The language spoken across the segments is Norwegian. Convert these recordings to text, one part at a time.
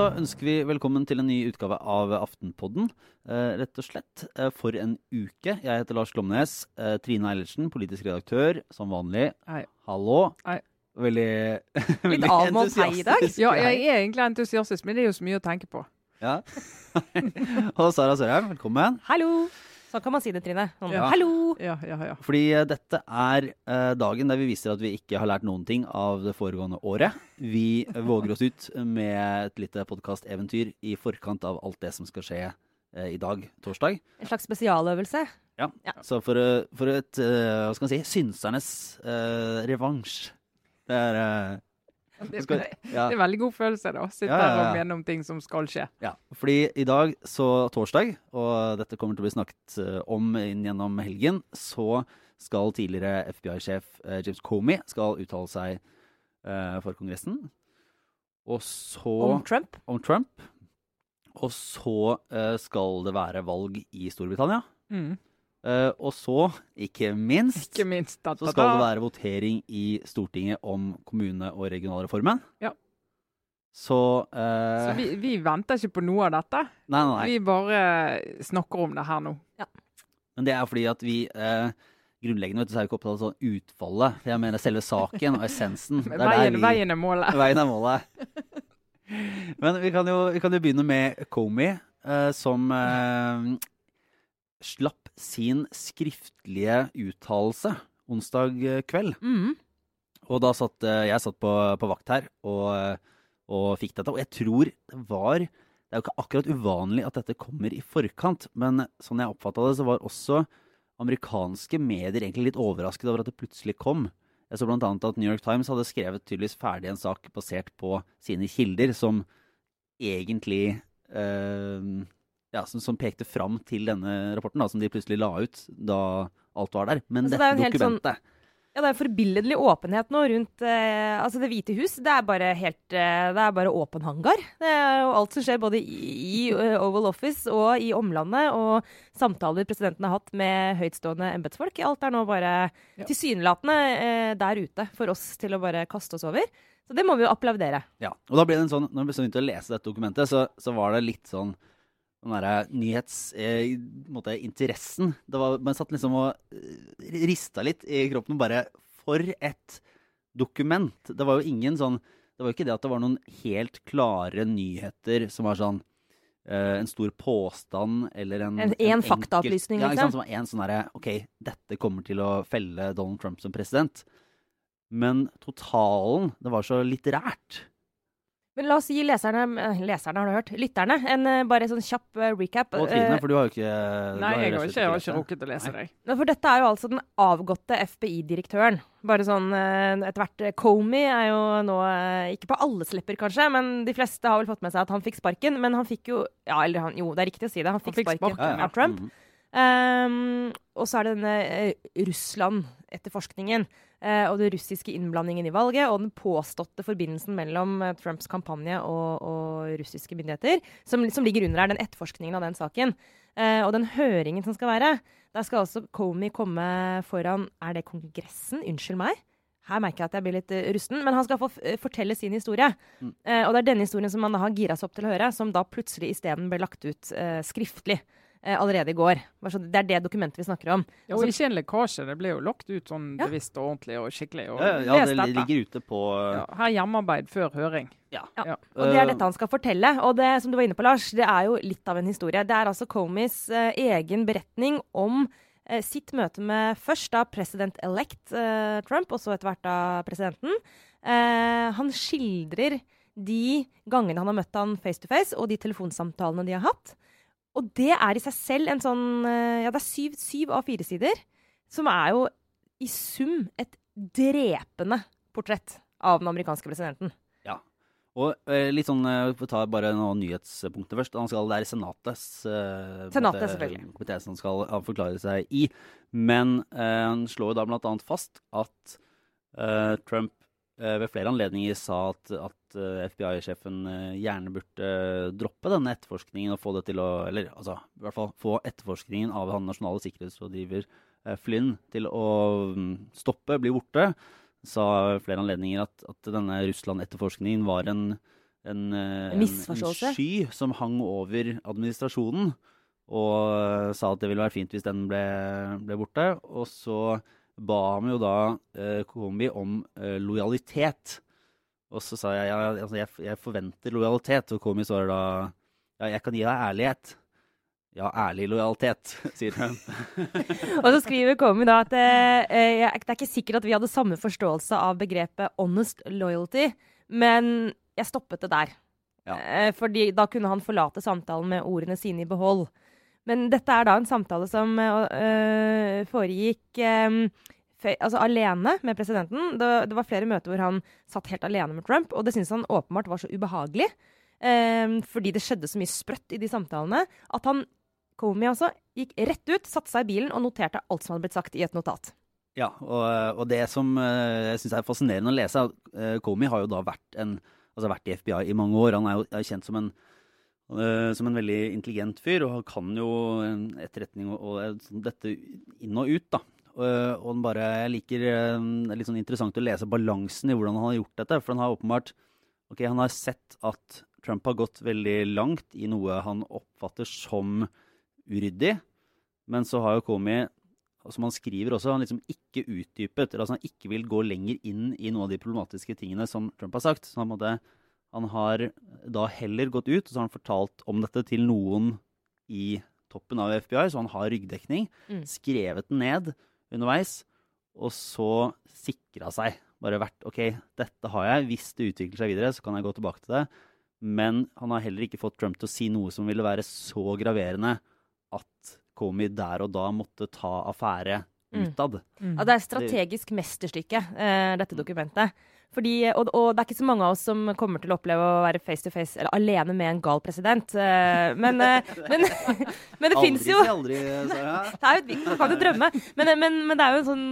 da ønsker vi velkommen til en ny utgave av Aftenpodden. Eh, rett og slett eh, for en uke. Jeg heter Lars Glomnes. Eh, Trine Eilertsen, politisk redaktør, som vanlig. Hei. Hallo. Hei. Veldig, Litt avmålt hei i dag. Ja, jeg er egentlig entusiastisk, men det er jo så mye å tenke på. Ja. Og Sara Sørheim, velkommen. Hallo. Sånn kan man si det, Trine. Sånn, Ja. Hallo. Ja, ja, ja. Fordi eh, dette er uh, dagen der vi viser at vi ikke har lært noen ting av det foregående året. Vi våger oss ut med et lite podkasteventyr i forkant av alt det som skal skje uh, i dag, torsdag. En slags spesialøvelse. Ja. Ja. Så for, uh, for et hva skal man si, synsernes revansj. Det er Det, skal, det er veldig god følelse, da. Sitte Ja, ja, ja. og mene om ting som skal skje. ja. Fordi i dag, så torsdag, og dette kommer til å bli snakket eh, om inn gjennom helgen, så skal tidligere FBI-sjef eh, James Comey skal uttale seg uh, for Kongressen. Og så Om Trump. om Trump. Og så uh, skal det være valg i Storbritannia. Mm. Eh, og så, ikke minst, Ikke minst. Da, så skal det være votering i Stortinget om kommune- og regionalreformen. Ja. Så, Så eh, vi, vi venter ikke på noe av dette. Nei, nei, nei. Vi bare snakker om det her nå. Men det er fordi at vi uh, grunnleggende vet du, så er vi ikke opptatt av sånn utfallet. Jeg mener selve saken og essensen. Det er der Veien, vi- veien er målet. Veien er målet. Men vi kan jo, vi kan jo begynne med Comey, eh, som slapp sin skriftlige uttalelse onsdag eh, kveld. Mm. Og da satt eh, jeg satt på, på vakt her og, eh, og fikk dette. Og jeg tror det var Det er jo ikke akkurat uvanlig at dette kommer i forkant, men sånn jeg oppfatta det, så var også amerikanske medier egentlig litt overrasket over at det plutselig kom. Jeg så annet at New York Times hadde skrevet tydeligvis ferdig en sak basert på sine kilder, som egentlig eh, ja, som, som pekte fram til denne rapporten, da, som de plutselig la ut da alt var der. Men Altså, det er dette en helt sånn- dokumentet Ja, det er forbilledlig åpenhet nå rundt eh, altså Det hvite hus. Det er bare helt eh, Det er bare åpen hangar. Det er jo alt som skjer både i, i eh, Oval Office og i omlandet, og samtaler presidenten har hatt med høytstående embetsfolk. Alt er nå bare Ja. tilsynelatende eh, der ute for oss til å bare kaste oss over. Så det må vi jo applaudere. Ja, og da ble det en sånn, når vi begynte å lese dette dokumentet, så, så var det litt sånn den derre nyhetsinteressen. Eh, man satt liksom og eh, rista litt i kroppen bare For et dokument! Det var jo ingen sånn Det var jo ikke det at det var noen helt klare nyheter som var sånn eh, en stor påstand eller en En- en en faktaopplysning, Ja, ikke sant? liksom. Som var en sånn derre OK, dette kommer til å felle Donald Trump som president. Men totalen, det var så litterært. Men la oss gi leserne, eh, leserne har du hørt, lytterne, en eh, bare sånn kjapp eh, recap. Og Trine, for du har jo ikke Nei, jeg har ikke, jeg har ikke rukket å lese deg. For dette er jo altså den avgåtte FBI-direktøren. Bare sånn etter hvert Comey er jo nå ikke på alles lepper, kanskje, men de fleste har vel fått med seg at han fikk sparken. Men han fikk jo Ja, eller han, jo, det er riktig å si det. Han fikk, fikk sparken, sparken, Ja, ja. av Trump. Mm -hmm. um, og så er det denne Russland-etterforskningen. Eh, og den russiske innblandingen i valget og den påståtte forbindelsen mellom eh, Trumps kampanje og, og russiske myndigheter, som, som ligger under her, den etterforskningen av den saken. Eh, og den høringen som skal være, der skal altså Comey komme foran Er det Kongressen? Unnskyld meg. Her merker jeg at jeg blir litt rusten, men han skal få fortelle sin historie. Mm. Eh, og det er denne historien som han da har gira seg opp til å høre, som da plutselig isteden ble lagt ut eh, skriftlig allerede i går. Bare så- Det er det dokumentet vi snakker om. Ja, og ikke en lekkasje. Det ble jo lagt ut sånn Ja. bevisst og ordentlig og skikkelig. Og Ja, ja, det dette. ligger ute på Ja, her er hjemmearbeid før høring. Ja. Ja. Og det er Eh, dette han skal fortelle. Og det som du var inne på, Lars, det er jo litt av en historie. Det er altså Comeys eh, egen beretning om eh, sitt møte med først da president-elect eh, Trump, og så etter hvert da presidenten. Eh, han skildrer de gangene han har møtt han face to face, og de telefonsamtalene de har hatt. Og det er i seg selv en sånn eh, Ja, det er syv, syv av fire sider, som er jo i sum et drepende portrett av den amerikanske presidenten. Ja. Og eh, litt sånn, Vi tar bare noen nyhetspunkter først. Han skal være Senatets eh, Senatet, komité som skal han forklare seg i. Men eh, han slår jo da annet fast at eh, Trump eh, ved flere anledninger sa at, at eh, FBI-sjefen eh, gjerne burde droppe denne etterforskningen og få det til å Eller altså, i hvert fall få etterforskningen av han nasjonale sikkerhetsrådgiver eh, Flynn til å mm, stoppe, bli borte. Sa flere anledninger at, at denne Russland-etterforskningen var en en, eh, En en sky som hang over administrasjonen. Og eh, sa at det ville være fint hvis den ble, ble borte. Og så ba han jo da eh, Comey om eh, lojalitet. Og så sa jeg ja, altså, jeg, jeg forventer lojalitet, og Kohombi svarer da ja, jeg kan gi deg ærlighet. Ja, ærlig lojalitet, sier hun. Og så skriver Komi da at eh, eh, det er ikke sikkert at vi hadde samme forståelse av begrepet honest loyalty, men jeg stoppet det der. Ja. Eh, fordi da kunne han forlate samtalen med ordene sine i behold. Men dette er da en samtale som øh, foregikk øh, altså alene med presidenten. Det, det var flere møter hvor han satt helt alene med Trump, og det syntes han åpenbart var så ubehagelig. Øh, fordi det skjedde så mye sprøtt i de samtalene at han Comey altså gikk rett ut, satte seg i bilen og noterte alt som hadde blitt sagt i et notat. Ja, og, og det som jeg syns er fascinerende å lese, er at Comey har jo da vært, en, altså vært i FBI i mange år. Han er jo er kjent som en, som en veldig intelligent fyr, og han kan jo etterretning og, og sånn dette inn og ut, da. Og, og han bare, jeg liker eh, Det er litt sånn interessant å lese balansen i hvordan han har gjort dette. For han har åpenbart Ok, han har sett at Trump har gått veldig langt i noe han oppfatter som uryddig. Men så har jo Comey som han skriver også, han liksom ikke utdypet, altså han ikke vil gå lenger inn i noen av de problematiske tingene som Trump har sagt. Så han, måtte, han har da heller gått ut og så har han fortalt om dette til noen i toppen av FBI, så han har ryggdekning. Mm. Skrevet den ned underveis, og så sikra seg. Bare vært OK, dette har jeg. Hvis det utvikler seg videre, så kan jeg gå tilbake til det. Men han har heller ikke fått Trump til å si noe som ville være så graverende at Comey der og da måtte ta affære Mm. utad. Ja, det er strategisk mesterstykke, uh, dette dokumentet. Fordi, og, og det er ikke så mange av oss som kommer til å oppleve å være face to face eller alene med en gal president. Eh, men, eh, men, men det fins jo si aldri, Sara. det er jo, Man kan jo drømme. Men, men, men det er jo en sånn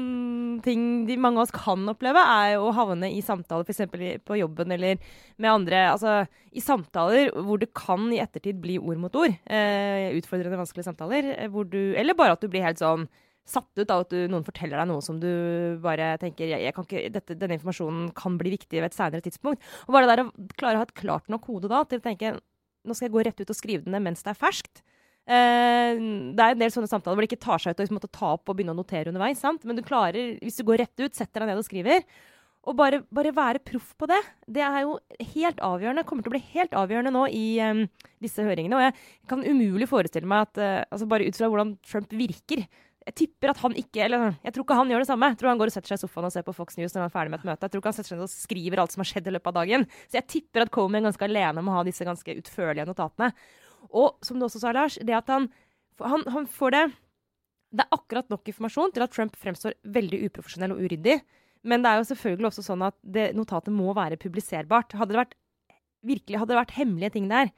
ting de mange av oss kan oppleve, er jo å havne i samtaler f.eks. på jobben eller med andre. Altså i samtaler hvor det kan i ettertid bli ord mot ord. Eh, utfordrende, vanskelige samtaler. eh, Hvor du, eller bare at du blir helt sånn satt ut av at du, noen forteller deg noe som du bare tenker jeg, jeg ikke, dette, Denne informasjonen kan bli viktig ved et senere tidspunkt. Og bare det der å klare å ha et klart nok hode da til å tenke nå skal jeg gå rett ut og skrive den ned mens det er ferskt. Eh, det er en del sånne samtaler hvor det ikke tar seg ut å liksom ta opp og begynne å notere underveis. sant? Men du klarer, hvis du går rett ut, setter deg ned og skriver, og bare, bare være proff på det, det er jo helt avgjørende. Kommer til å bli helt avgjørende nå i um, disse høringene. Og jeg kan umulig forestille meg at uh, altså Bare ut fra hvordan Trump virker jeg tipper at han ikke eller jeg tror ikke han gjør det samme. Jeg tror han går og setter seg i sofaen og ser på Fox News når han er ferdig med et møte. Jeg tror ikke han setter seg ned og skriver alt som har skjedd i løpet av dagen. Så jeg tipper at Comey er ganske alene om å ha disse ganske utførlige notatene. Og som du også sa, Lars, det at han, han, han får det Det er akkurat nok informasjon til at Trump fremstår veldig uprofesjonell og uryddig. Men det er jo selvfølgelig også sånn at det notatet må være publiserbart. Hadde det vært, virkelig, hadde det vært hemmelige ting der,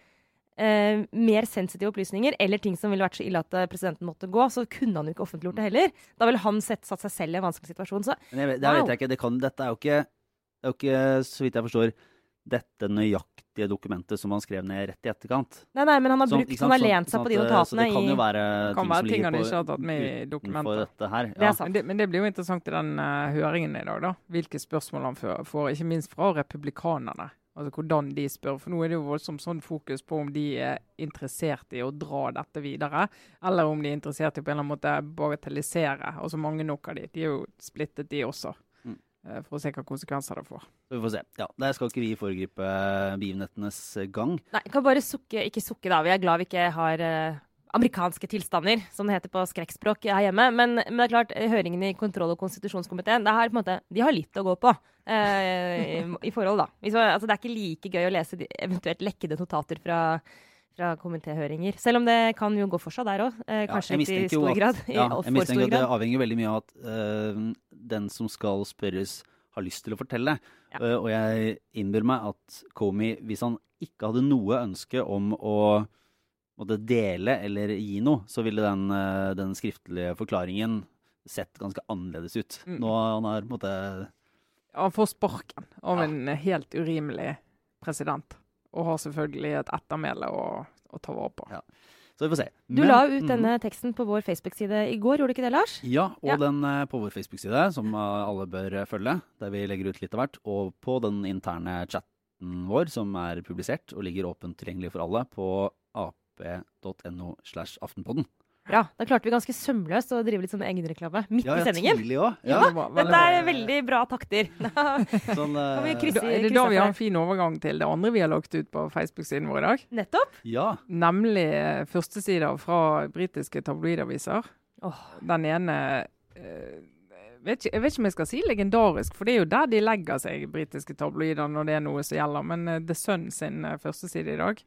eh, mer sensitive opplysninger, eller ting som ville vært så ille at eh, presidenten måtte gå, så kunne han jo ikke offentliggjort det heller. Da ville han sett, satt seg selv i en vanskelig situasjon. Så Men jeg, vet- det Wow. vet jeg ikke. Det kan, dette er jo ikke, det er jo ikke, så vidt jeg forstår, dette nøyaktige dokumentet som han skrev ned rett i etterkant. Nei, nei, men han har, brukt, sant? han har lent seg sånn på de notatene i Så det kan jo være ting være som ligger på ikke har tatt med i dokumentet. dette her. Det er sant. Men det, men det blir jo interessant i den uh, høringen i dag, da. Hvilke spørsmål han får, får, ikke minst fra republikanerne. Altså hvordan de spør. For nå er det jo voldsomt sånn fokus på om de er interessert i å dra dette videre, eller om de er interessert i på en eller annen måte bagatellisere. Altså mange nok av de. De er jo splittet, de også. Mm. eh, For å se hva konsekvenser det får. Så vi får se. Ja, Der skal ikke vi foregripe begivenhetenes gang. Nei, jeg kan bare sukke, ikke sukke da. Vi er glad vi ikke har eh, amerikanske tilstander, som det heter på skrekkspråk her hjemme. Men, men det er klart, høringene i kontroll- og konstitusjonskomiteen, det er på en måte, de har litt å gå på. eh, i, I forhold, da. Hvis, altså, det er ikke like gøy å lese de, eventuelt lekkede notater fra fra komitéhøringer. Selv om det kan jo gå for seg der òg. Eh, kanskje ja, i stor at- grad. I Ja, jeg mistenker stor at det avhenger veldig mye av at uh, den som skal spørres, har lyst til å fortelle. Ja. Uh, og jeg innbyr meg at Comey, hvis han ikke hadde noe ønske om å måtte dele eller gi noe, så ville den, øh, den skriftlige forklaringen sett ganske annerledes ut. Mm. Nå han har på en måte Han får sparken av Ja. en helt urimelig president. Og har selvfølgelig et ettermæle å, å ta vare på. Ja. Så vi får se. Du la ut Mhm. denne teksten på vår Facebook-side i går, gjorde du ikke det, Lars? Ja, og Ja. den eh, på vår Facebook-side, som eh, alle bør eh, følge, der vi legger ut litt av hvert, og på den interne chatten vår, som er publisert og ligger åpent tilgjengelig for alle på ap.no slash aftenpodden. Bra. Da klarte vi ganske sømløst å drive litt sånn egenreklame midt Ja, i sendingen. tidlig også. Ja, Ja, det var veldig Dette er veldig bra takter. sånn, Kan vi eh, krysse- Da, er det da vi har en fin overgang til det andre vi har lagt ut på Facebook-siden vår i dag? Nettopp. ja. Nemlig eh, førstesider fra britiske tabloidaviser. Oh. Den ene uh, vet ikke, Jeg vet ikke om jeg skal si legendarisk, for det er jo der de legger seg, britiske tabloider, når det er noe som gjelder. Men uh, The Sun sin uh, førsteside i dag,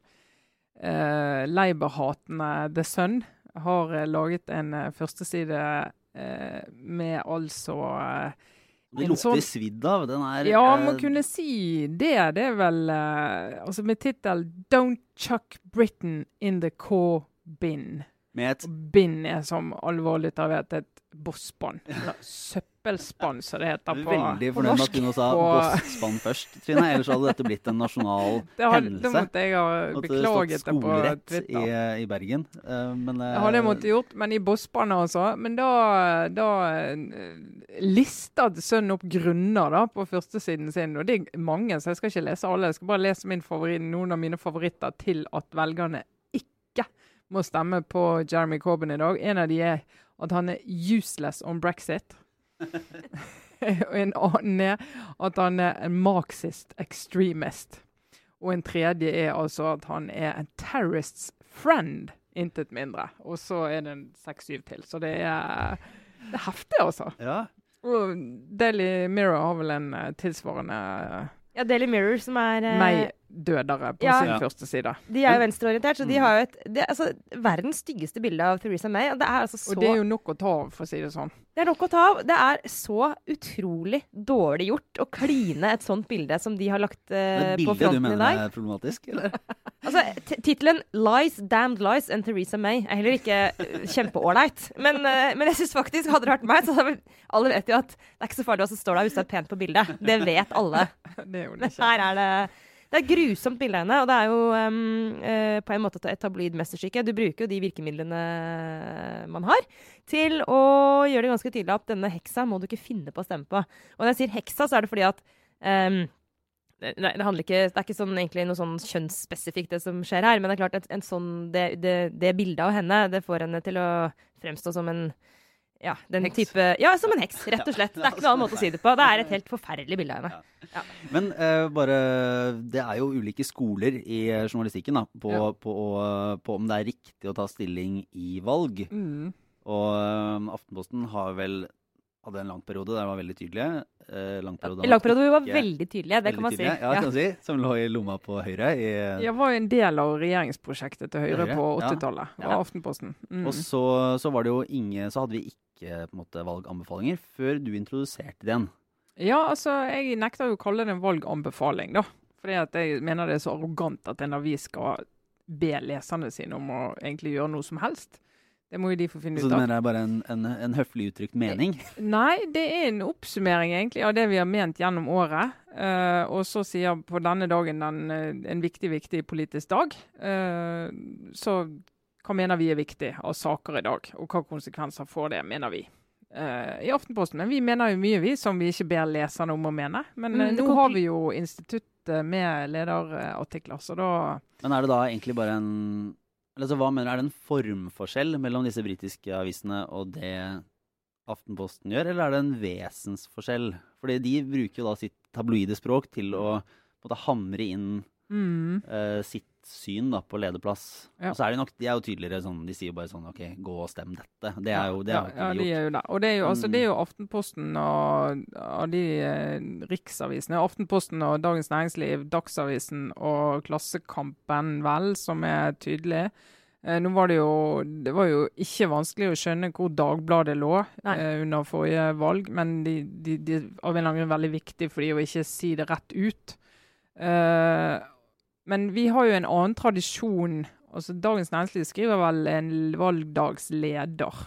uh, Labour-hatende The Sun, har eh, laget en uh, førsteside eh, med altså eh, Det lukter sånn- svidd av. Den er Ja, eh, må kunne si det. Det er vel eh, Altså med tittel 'Don't chuck Britain in the core bin'. med et bin er som alvorlig vet et bossbånd. Eller søppelspann, som det heter på, norsk. Veldig fornøyd med at hun sa bossspann først, Trine. Ellers hadde dette blitt en nasjonal Det hadde, hendelse. Det måtte jeg ha beklaget det på skolerett i, i Bergen. Uh, men uh, Det hadde jeg måttet gjort, men i bosspannet altså. Men da, da eh, listet sønnen opp grunner da på førstesiden sin, og det er mange, så jeg skal ikke lese alle. Jeg skal bare lese min favoritt, noen av mine favoritter til at velgerne ikke må stemme på Jeremy Corbyn i dag. En av de er at han er useless on brexit. og en annen er at han er en marxist extremist. Og en tredje er altså at han er en terrorists friend, intet mindre. Og så er det en seks-syv til. Så det er, det er heftig, altså. Ja. Og Daily Mirror har vel en eh, tilsvarende Ja, Daily Mirror, som er eh, meg-dødere på ja. sin Ja. første side. De er jo venstreorientert, så de Mm. har jo et det, er altså, verdens styggeste bilde av Theresa May. Og det er altså så Og det er jo nok å ta av, for å si det sånn. Det er nok å ta av. Det er så utrolig dårlig gjort å kline et sånt bilde som de har lagt eh, Det på bildet du fronten i mener er problematisk, eller? Altså, Tittelen 'Lies, Damned Lies' and Theresa May er heller ikke uh, kjempeålreit. Men, eh, men jeg synes faktisk, hadde det vært meg, så hadde alle vet jo at det er ikke så farlig hva som står der hvis det er pent på bildet. Det vet alle. Det jo det Men ikke. her er det det er grusomt bilde av henne, og det er jo um, uh, på en måte et tabloid mesterstykke. Du bruker jo de virkemidlene man har, til å gjøre det ganske tydelig at denne heksa må du ikke finne på å stemme på. Og når jeg sier heksa, så er det fordi at um, det, handler ikke, det er ikke sånn, egentlig noe sånn kjønnsspesifikt det som skjer her, men det er klart at en sånn, det, det, det bildet av henne det får henne til å fremstå som en ja, den Heks. type Ja, som en heks, rett og slett. Det er ikke noen annen måte å si det på. Det er et helt forferdelig bilde av henne. Men uh, bare Det er jo ulike skoler i eh, journalistikken da, på, Ja. på, å- på om det er riktig å ta stilling i valg. Mm. Og uh, Aftenposten har vel hadde en lang periode der det var veldig tydelige. Eh, lang periode I lang periode hvor vi var veldig tydelige, det veldig kan man si. Ja, det kan man si. Som lå i lomma på Høyre. I, Jeg var jo en del av regjeringsprosjektet til Høyre Høyre, på 80-tallet. Ja. var Aftenposten. Mm. Og så, så var det jo ingen Så hadde vi ikke på en måte valganbefalinger før du introduserte den. Ja, altså, jeg nekter jo å kalle det en valganbefaling, da. Fordi at jeg mener det er så arrogant at en avis skal be leserne sine om å egentlig gjøre noe som helst. Det må jo de få finne Så ut du av. mener det er bare en, en, en høflig uttrykt mening? Nei, det er en oppsummering egentlig av det vi har ment gjennom året. Uh, og så sier på denne dagen den, eh, en viktig, viktig politisk dag. Uh, så hva mener vi er viktig av saker i dag, og hva konsekvenser får det, mener vi. Uh, I Aftenposten. Men vi mener jo mye, vi, som vi ikke ber leserne om å mene. Men eh, Mm, nå har vi jo instituttet med lederartikler, så da Men er det da egentlig bare en altså, hva mener du, Er det en formforskjell mellom disse britiske avisene og det Aftenposten gjør, eller er det en vesensforskjell? Fordi de bruker jo da sitt tabloide språk til å måte hamre inn mm, Uh, sitt syn da, på lederplass. Ja. Og så er de nok de er jo tydeligere sånn, de sier jo bare sånn OK, gå og stem dette. Det er jo det ja, har jo ja, de gjort. er jo det. Og det er jo, altså, Mm. det er jo Aftenposten og, og de eh, riksavisene. Aftenposten og Dagens Næringsliv, Dagsavisen og Klassekampen, vel, som er tydelige. Eh, nå var det jo Det var jo ikke vanskelig å skjønne hvor Dagbladet lå eh, under forrige valg, men de, de, de av en eller annen grunn veldig viktig for de å ikke si det rett ut. Eh, men vi har jo en annen tradisjon. altså Dagens Næringsliv skriver vel en valgdagsleder.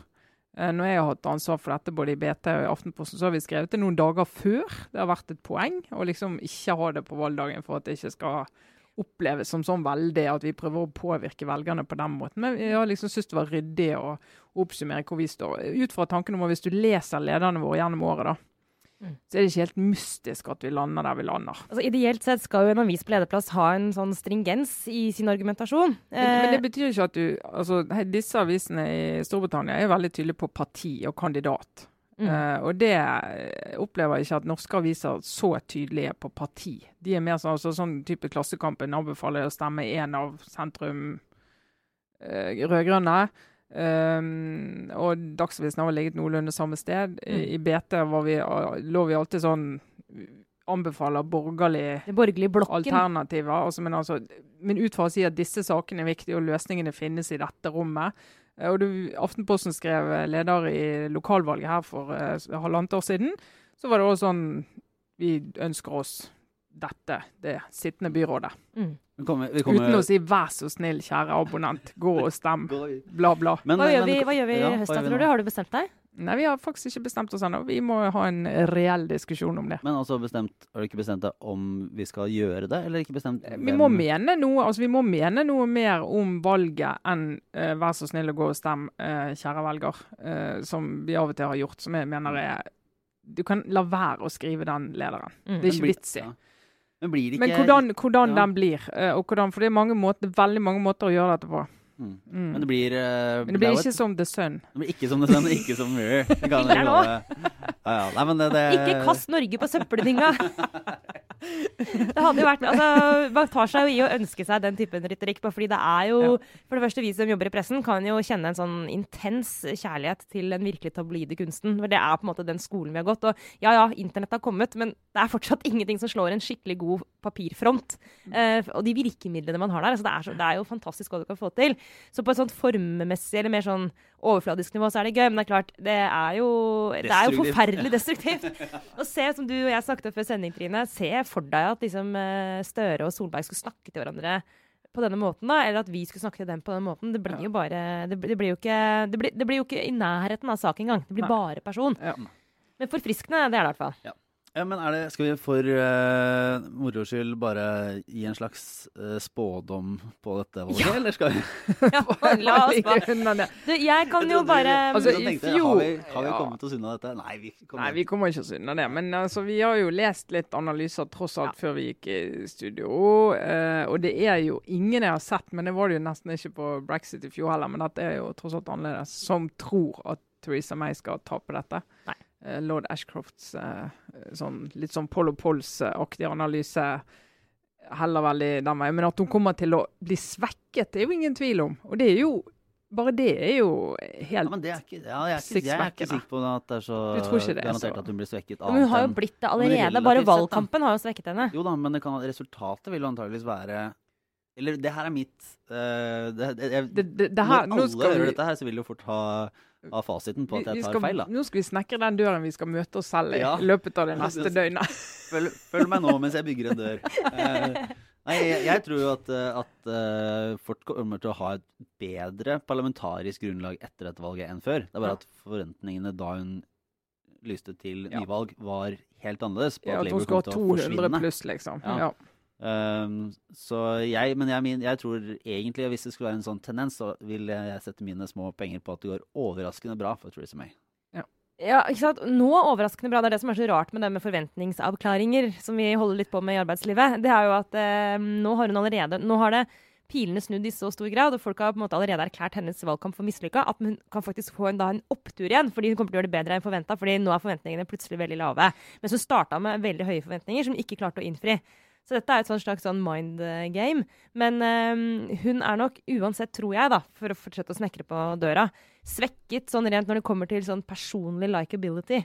Eh, Når jeg har hatt ansvar for dette både i BT og i Aftenposten, så har vi skrevet det noen dager før. Det har vært et poeng å liksom ikke ha det på valgdagen for at det ikke skal oppleves som sånn veldig at vi prøver å påvirke velgerne på den måten. Men jeg har liksom syntes det var ryddig å oppsummere hvor vi står. Ut fra tanken om at hvis du leser lederne våre gjennom året, da. Så er det ikke helt mystisk at vi lander der vi lander. Altså, ideelt sett skal jo en avis på lederplass ha en sånn stringens i sin argumentasjon. Men, men det Eh, betyr ikke at du altså, Disse avisene i Storbritannia er veldig tydelige på parti og kandidat. mm. Uh, og det opplever jeg ikke at norske aviser så tydelige på parti. De er mer sånn, altså, sånn type Klassekampen anbefaler å stemme én av sentrum uh, rød-grønne. Um, og Dagsavisen har ligget noenlunde samme sted. I, Mm. I BT var vi, lå vi alltid sånn Anbefaler borgerlig borgerlige blokken. alternativer. Altså, men, altså, men ut fra å si at disse sakene er viktige, og løsningene finnes i dette rommet. Eh, Og du, Aftenposten skrev eh, leder i lokalvalget her for uh, halvannet år siden. Så var det også sånn Vi ønsker oss dette, det sittende byrådet. Mm. Vi kommer, vi kommer, Uten å si 'vær så snill, kjære abonnent, gå og stem', bla, bla. Men- Hva, gjør vi, hva gjør vi i ja, høst, tror du? Har du bestemt deg? Nei, vi har faktisk ikke bestemt oss ennå. Vi må ha en reell diskusjon om det. Men altså bestemt, har du ikke bestemt deg om vi skal gjøre det, eller ikke bestemt Vi må mene noe altså vi må mene noe mer om valget enn uh, 'vær så snill å gå og stem, uh, kjære velger', uh, som vi av og til har gjort. Som jeg mener er Du kan la være å skrive den lederen. Mm. Det er ikke vits i. ja. Men blir det ikke Men hvordan, hvordan ja. den blir, eh, og hvordan, for det er mange måter, veldig mange måter å gjøre dette på. Mm. Mm. Men det blir uh, Men det blir ikke et- som The Sun. Det blir ikke som The Sun, ikke som Mirror. Ja, ja. Nei, det, det, Ikke kast Norge på søppeldynga! det hadde jo vært altså, Man tar seg jo i å ønske seg den typen retorikk, bare fordi det er jo For det første, vi som jobber i pressen, kan jo kjenne en sånn intens kjærlighet til den virkelig tabloide kunsten. For det er på en måte den skolen vi har gått. Og ja ja, internett har kommet, men det er fortsatt ingenting som slår en skikkelig god papirfront. Eh, og de virkemidlene man har der, altså det, er så, det er jo fantastisk hva du kan få til. Så på et sånt formmessig eller mer sånn overfladisk nivå så er det gøy, men det er klart, det er jo, det er jo forferdelig destruktivt. Og se, som du og jeg snakket om før sending, Trine, se for deg at liksom, eh, Støre og Solberg skulle snakke til hverandre på denne måten, da, eller at vi skulle snakke til dem på den måten. Det blir jo bare Det, det blir jo ikke det blir, det blir jo ikke i nærheten av sak engang. Det blir Nei. bare person. Ja. Men forfriskende, det er det i hvert fall. Ja, men er det, Skal vi for uh, moro skyld bare gi en slags uh, spådom på dette valget, Ja. eller skal vi Ja, la oss bare du, Jeg kan Jeg jo bare vi, Altså, tenkte, Har vi, har vi ja. kommet oss unna dette? Nei, vi kommer Nei, vi kommer ikke oss unna det. Men altså, vi har jo lest litt analyser tross alt før vi gikk i studio. Uh, og det er jo ingen jeg har sett, men det var det jo nesten ikke på brexit i fjor heller, men dette er jo tross alt annerledes, som tror at Theresa May skal tape dette. Nei. Eh, Lord Ashcrofts eh, sånn, litt sånn Polo Pols-aktig analyse heller veldig den veien. Men at hun kommer til å bli svekket, det er jo ingen tvil om. Og det er jo Bare det er jo ja, helt men det er ikke, ja, jeg, er ikke, jeg er ikke sikker på at det er så det er garantert så- at hun blir svekket. Men hun har jo blitt det allerede. relativt Bare valgkampen har jo svekket henne. Jo da, men det kan, resultatet vil jo antageligvis være Eller det her er mitt uh, det, det, jeg, det, det, det her, Når nå alle skal hører vi, dette her, så vil det jo fort ha, ha fasiten på at jeg tar skal, feil. da. Nå skal vi snekre den døren vi skal møte oss selv i Ja. løpet av det neste døgnet. Følg, følg meg nå mens jeg bygger en dør. Uh, nei, jeg, jeg tror jo at, eh, at uh, Fort kommer til å ha et bedre parlamentarisk grunnlag etter dette valget enn før. Det er bare at forventningene da hun lyste til nyvalg, var helt annerledes. På Ja, at hun skulle ha kom til å 200 pluss, liksom. Ja. Ja. Um, så jeg, men jeg, jeg tror egentlig hvis det skulle være en sånn tendens, så vil jeg sette mine små penger på at det går overraskende bra for Theresa May. Ja, ikke sant? Nå overraskende bra. Det er det som er så rart med det med forventningsavklaringer, som vi holder litt på med i arbeidslivet. Det er jo at eh, nå har hun allerede Nå har det pilene snudd i så stor grad, og folk har på en måte allerede erklært hennes valgkamp for mislykka, at hun kan faktisk få en, da, en opptur igjen, fordi hun kommer til å gjøre det bedre enn forventa. fordi nå er forventningene plutselig veldig lave. Mens hun starta med veldig høye forventninger, som hun ikke klarte å innfri. Så dette er et sånn slags sånn mind eh, game. Men eh, hun er nok uansett, tror jeg, da, for å fortsette å snekre på døra, svekket sånn rent når det kommer til sånn personlig likability.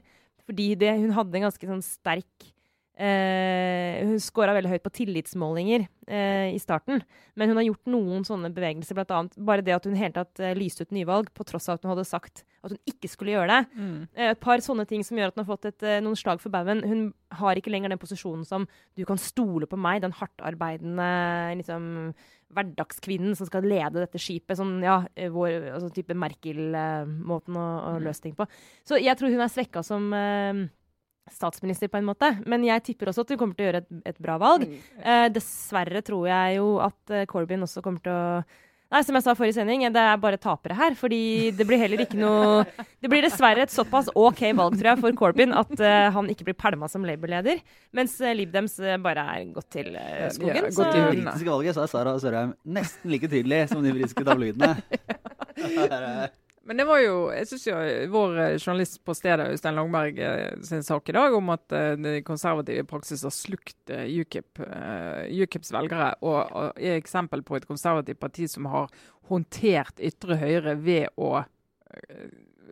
Fordi det, hun hadde en ganske sånn sterk eh, Hun scora veldig høyt på tillitsmålinger eh, i starten. Men hun har gjort noen sånne bevegelser, bl.a. bare det at hun hele tatt eh, lyste ut nyvalg, på tross av at hun hadde sagt at hun ikke skulle gjøre det. Mm. Eh, Et par sånne ting som gjør at hun har fått et, eh, noen slag for baugen. Hun har ikke lenger den posisjonen som 'du kan stole på meg', den hardtarbeidende liksom, hverdagskvinnen som skal lede dette skipet. Sånn, ja, vår altså, type Merkel-måten å, å løse ting på. Så jeg tror hun er svekka som statsminister, på en måte. Men jeg tipper også at hun kommer til å gjøre et, et bra valg. Mm. Eh, dessverre tror jeg jo at eh, Corbyn også kommer til å Nei, som jeg sa forrige sending, det er bare tapere her. Fordi det blir heller ikke noe Det blir dessverre et såpass OK valg, tror jeg, for Corbyn at uh, han ikke blir pælma som Labour-leder. Mens uh, Lib Dems bare er gått til uh, skogen. Ja, så gått til I det britiske valget så er Sara Sørheim nesten like tydelig som de britiske tabloidene. Men det var jo, jeg synes jo vår eh, journalist på stedet, Øystein Langberg, eh, sin sak i dag om at eh, de konservative praksis har slukt UKIP, UKIPs velgere, og, er eksempel på et konservativt parti som har håndtert ytre høyre ved å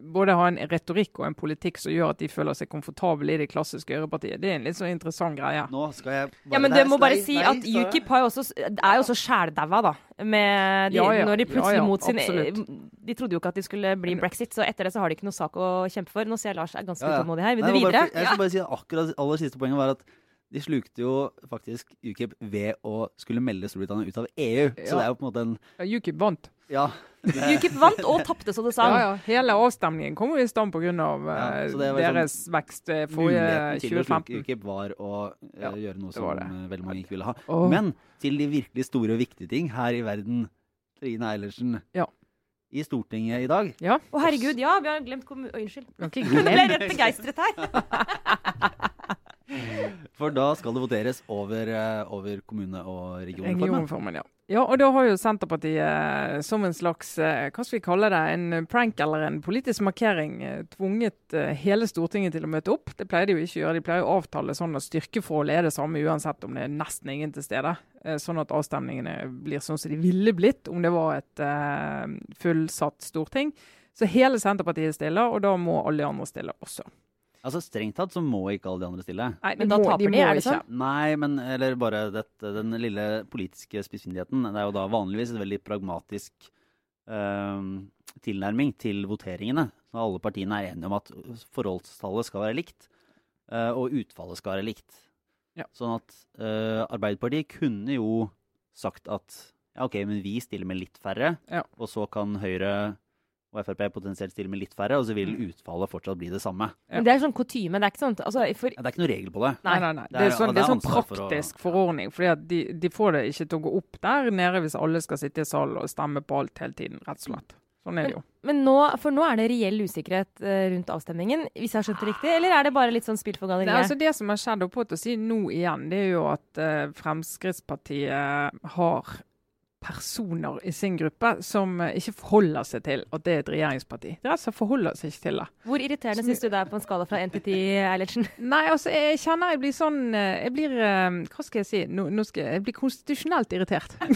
både ha en retorikk og en politikk som gjør at de føler seg komfortable i det klassiske ørepartiet. Det er en litt sånn interessant greie. Nå skal jeg bare Ja, men du må bare nei, si nei, at Sara. UKIP har jo også, er jo også sjældaua, da. Med de, Ja, ja. Når de plutselig Ja, ja, mot sin absolutt. De trodde jo ikke at de skulle bli brexit, så etter det så har de ikke noe sak å kjempe for. Nå ser jeg Lars er ganske Ja, ja. utålmodig her. Vil du videre? bare Jeg skal bare si at akkurat aller siste poenget var at de slukte jo faktisk UKIP ved å skulle melde Storbritannia ut av EU. Så det er jo på en måte en Ja, UKIP vant. Ja. UKIP vant og tapte så det sang. Ja, ja. Hele avstemningen kom jo i stand pga. Ja, så det var sånn deres vekst eh, forrige Muligheten til 2015. UKIP var å eh, Ja, gjøre noe det som det. eh, veldig mange ikke ville ha. Oh. Men til de virkelig store og viktige ting her i verden, Trine Eilertsen. Ja. I Stortinget i dag. Ja. Å herregud, ja, vi har glemt kommun... Oi, Unnskyld. Kan glemt. Jeg ble rett begeistret her. For da skal det voteres over, eh, over kommune- og. Regionreformen, ja. ja. Og da har jo Senterpartiet eh, som en slags eh, hva skal vi kalle det, en prank eller en politisk markering tvunget hele Stortinget til å møte opp. Det pleier de jo ikke å gjøre. De pleier å avtale sånn at styrkeforholdet er det samme uansett om det er nesten ingen til stede. Sånn at avstemningene blir sånn som de ville blitt om det var et fullsatt storting. Så hele Senterpartiet stiller, og da må alle andre stille også. Altså Strengt tatt så må ikke alle de andre stille. Nei, Men da taper de, er det sånn? Nei, men eller bare dette, den lille politiske spissfindigheten. Det er jo da vanligvis et veldig pragmatisk eh, tilnærming til voteringene. Så alle partiene er enige om at forholdstallet skal være likt, uh, og utfallet skal være likt. Ja. Sånn at uh, Arbeiderpartiet kunne jo sagt at ja, OK, men vi stiller med litt færre, Ja. og så kan Høyre og Frp potensielt stille med litt færre, og så vil Mm. utfallet fortsatt bli det samme. Ja. Men det er sånn kutyme. Det er ikke sånn altså, for, Ja, det er ikke noe regel på det. Nei, nei, nei. Det Det er- sånn, det det er sånn praktisk for å- forordning. fordi at de, de får det ikke til å gå opp der nede hvis alle skal sitte i salen og stemme på alt hele tiden, rett og slett. Sånn er det jo. Men nå, for nå er det reell usikkerhet eh, rundt avstemningen, hvis jeg har skjønt det riktig? Eller er det bare litt sånn spill for Det, er galleriet? altså det som har skjedd, og på til å si nå igjen, det er jo at uh, Fremskrittspartiet har personer i sin gruppe som eh, ikke forholder seg til at det er et regjeringsparti. De er altså forholder seg ikke til det. Hvor irriterende syns du det er på en skala fra 1 til 10, Eilertsen? Nei, altså, jeg kjenner jeg blir sånn eh, Jeg blir eh, Hva skal jeg si? Nå, nå skal jeg, jeg blir konstitusjonelt irritert.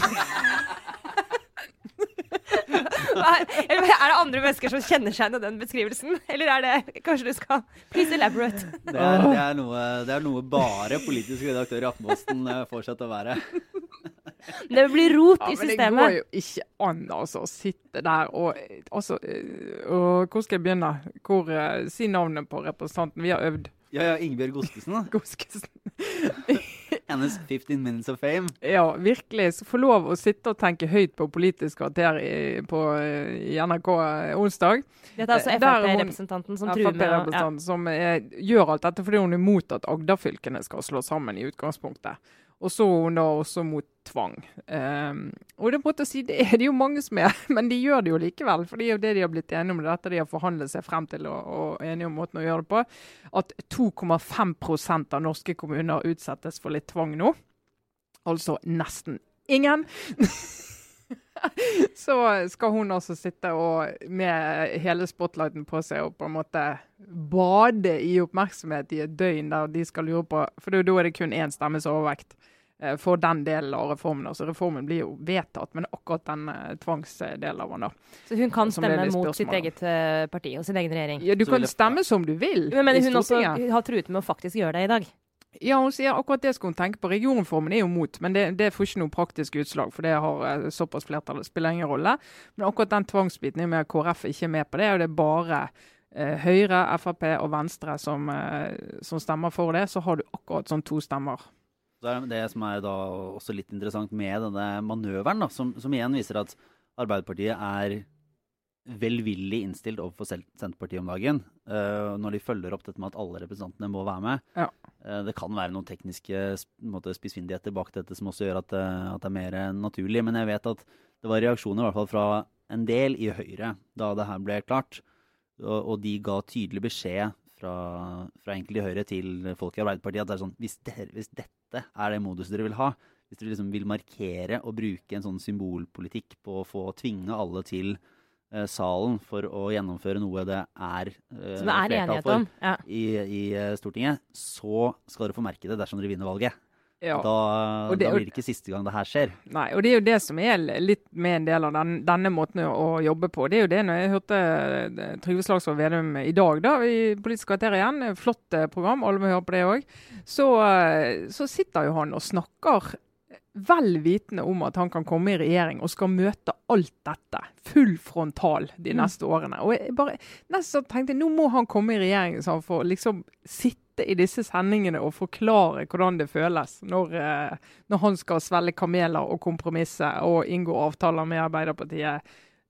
Eller er det andre mennesker som kjenner seg igjen i den beskrivelsen? Eller er det Kanskje du skal Please elaborate. Det er, det er, noe, det er noe bare politisk redaktør i Aftenposten får seg til å være. Det blir rot Ja, i men det går jo ikke an altså, å sitte der og altså, eh, og Hvor skal jeg begynne? Hvor, eh, si navnet på representanten. Vi har øvd. Ja, ja, Ingebjørg Godskesen. Godskesen. Hennes 15 minutes of fame. Ja, virkelig. Så få lov å sitte og tenke høyt på Politisk kvarter i, på, eh, i NRK onsdag. Dette er altså hun- Frp-representanten som truer med ja. Som er, gjør alt dette fordi hun er imot at Agder-fylkene skal slås sammen i utgangspunktet. Og så hun da også mot tvang. Um, og det, er si, det er det jo mange som er, men de gjør det jo likevel. For det er jo det de har blitt enige om, det er dette de har forhandlet seg frem til og, og enige om måten å gjøre det på. At 2,5% av norske kommuner utsettes for litt tvang nå. Altså nesten ingen. så skal hun altså sitte og med hele spotlighten på seg og på en måte bade i oppmerksomhet i et døgn der de skal lure på For da er det kun én stemmes overvekt eh, for den delen av reformen. Altså Reformen blir jo vedtatt, men akkurat den eh, tvangsdelen av den da. Så hun kan stemme mot sitt eget eh, parti og sin egen regjering. Ja, du kan stemme som du vil Men men hun også har truet med å faktisk gjøre det i dag? Ja, hun sier akkurat det skal hun tenke på. Regionreformen er jo mot, men det, det får ikke noe praktisk utslag. For det har eh, såpass flertall, det spiller ingen rolle. Men akkurat den tvangsbiten er med at KrF ikke er med på det. Og det er bare eh, Høyre, Frp og Venstre som, eh, som stemmer for det. Så har du akkurat sånn to stemmer. Er det som er da også litt interessant med denne manøveren, da, som, som igjen viser at Arbeiderpartiet er velvillig innstilt overfor Senterpartiet om dagen. uh, når de følger opp dette med at alle representantene må være med. Ja. Eh, det kan være noen tekniske spissfindigheter bak dette som også gjør at, eh, at det er mer eh, naturlig. Men jeg vet at det var reaksjoner i hvert fall fra en del i Høyre da det her ble klart. Og, og de ga tydelig beskjed fra, fra enkelte i Høyre til folk i Arbeiderpartiet at det er sånn hvis, dere, hvis dette er det modus dere vil ha, hvis dere liksom vil markere og bruke en sånn symbolpolitikk på å få tvinge alle til salen for å gjennomføre noe det er eh, Som det er flertall enighet for om. Ja. i, i eh, Stortinget, så skal dere få merke det dersom dere vinner valget. Ja. Da, Og det- da blir det ikke siste gang det her skjer. Nei, og det er jo det som er litt med en del av den, denne måten å, å jobbe på. Det er jo det når jeg hørte eh, Trygve Slagsvold Vedum i dag da, i Politisk kvarter igjen, flott eh, program, alle må høre på det òg, så, eh, så sitter jo han og snakker vel vitende om at han kan komme i regjering og skal møte alt dette. Full frontal de Mm. neste årene. Og jeg bare nesten tenkte nå må han komme i regjering så han får liksom sitte i disse sendingene og forklare hvordan det føles når, eh, når han skal svelge kameler og kompromisse og inngå avtaler med Arbeiderpartiet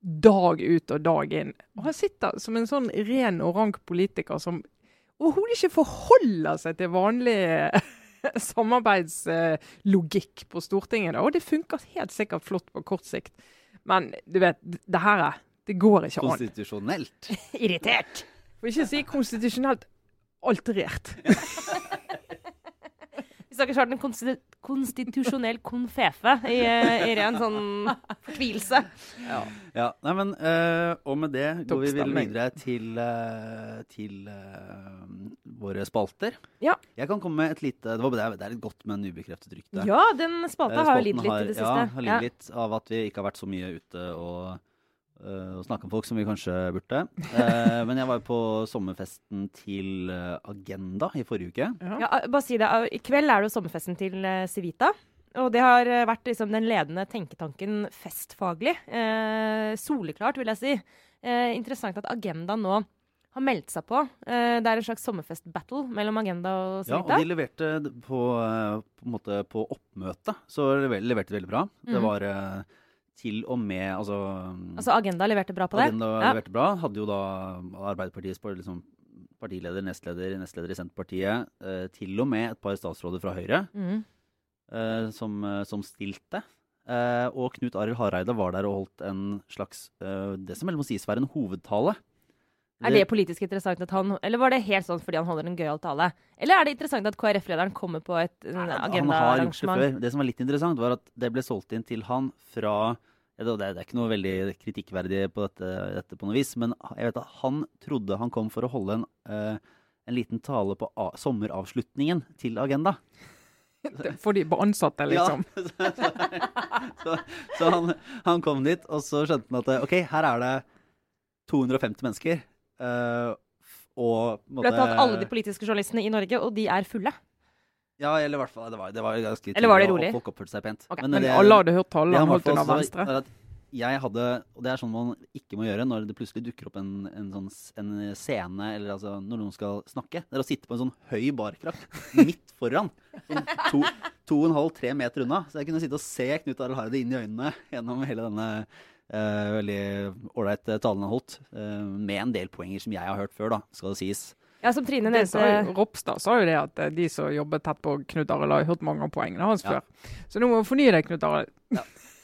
dag ut og dag inn. Og han sitter som en sånn ren og rank politiker som overhodet ikke forholder seg til vanlig samarbeidslogikk på Stortinget. Da. Og det funker helt sikkert flott på kort sikt. Men du vet, det her er Det går ikke an. Konstitusjonelt. Irritert. For ikke å si konstitusjonelt alterert. Vi snakker snart den konsti konstitusjonell konfefe i, eh, i ren sånn fortvilelse. Ja, nei, men uh, Og med det går vi vel videre til, uh, til uh, våre spalter. Ja. Jeg kan komme med et lite Det, var, det, er, er litt godt med en ubekreftet rykte. Ja, den spalta har jo lidd litt i det siste. Ja, har lidd litt av at vi ikke har vært så mye ute og, og snakke om folk som vi kanskje burde. Uh, men jeg var jo på sommerfesten til øh, Agenda i forrige uke. Ja. Ja, bare si det. I kveld er det jo sommerfesten til eh, Civita. Og det har eh, vært liksom den ledende tenketanken festfaglig. Uh, soleklart, vil jeg si. Eh, interessant at Agenda nå har meldt seg på. Eh, det er en slags sommerfest-battle mellom Agenda og Civita. Ja, og de leverte på, på, en måte på oppmøtet, så lever- leverte de veldig bra. Det Mhm. var til og med altså, altså Agenda leverte bra på det. Agenda Ja. leverte bra. Hadde jo da Arbeiderpartiets par- liksom, partileder, nestleder, nestleder i Senterpartiet, eh, til og med et par statsråder fra Høyre mm. eh, som, eh, som stilte. Eh, og Knut Arild Hareide var der og holdt en slags eh, Det som vel må sies være en hovedtale. Er det politisk interessant at han Eller var det helt sånn fordi han holder en gøyal tale? Eller er det interessant at KrF-lederen kommer på et gjort det. Det som var litt interessant, var at det ble solgt inn til han fra Det det er ikke noe veldig kritikkverdig på dette, dette på noe vis, men jeg vet at han trodde han kom for å holde en, eh, en liten tale på a sommeravslutningen til Agenda. For de ansatte, liksom. Ja. så så han, han kom dit, og så skjønte han at OK, her er det 250 mennesker. Eh, og på en tatt alle de politiske journalistene i Norge, og de er fulle. Ja, eller i hvert fall Det var, det var ganske Eller var det rolig? Folk oppførte seg pent. Okay. Men det- alle hadde hørt tallene han holdt under Venstre. Jeg hadde, og det er sånn man ikke må gjøre når det plutselig dukker opp en, en, sånn, en scene, eller altså når noen skal snakke. Det er å sitte på en sånn høy barkrakk midt foran. Sånn to, to og en halv, tre meter unna. Så jeg kunne sitte og se Knut Arild Hareide inn i øynene gjennom hele denne eh, veldig ålreit talene holdt. eh, med en del poenger som jeg har hørt før, da, skal det sies. Ja, som Trine nevnte. Ropstad sa jo det at eh, de som jobber tett på Knut Arild, har hørt mange av poengene hans Ja. før. Så nå må vi fornye deg, Knut Arild.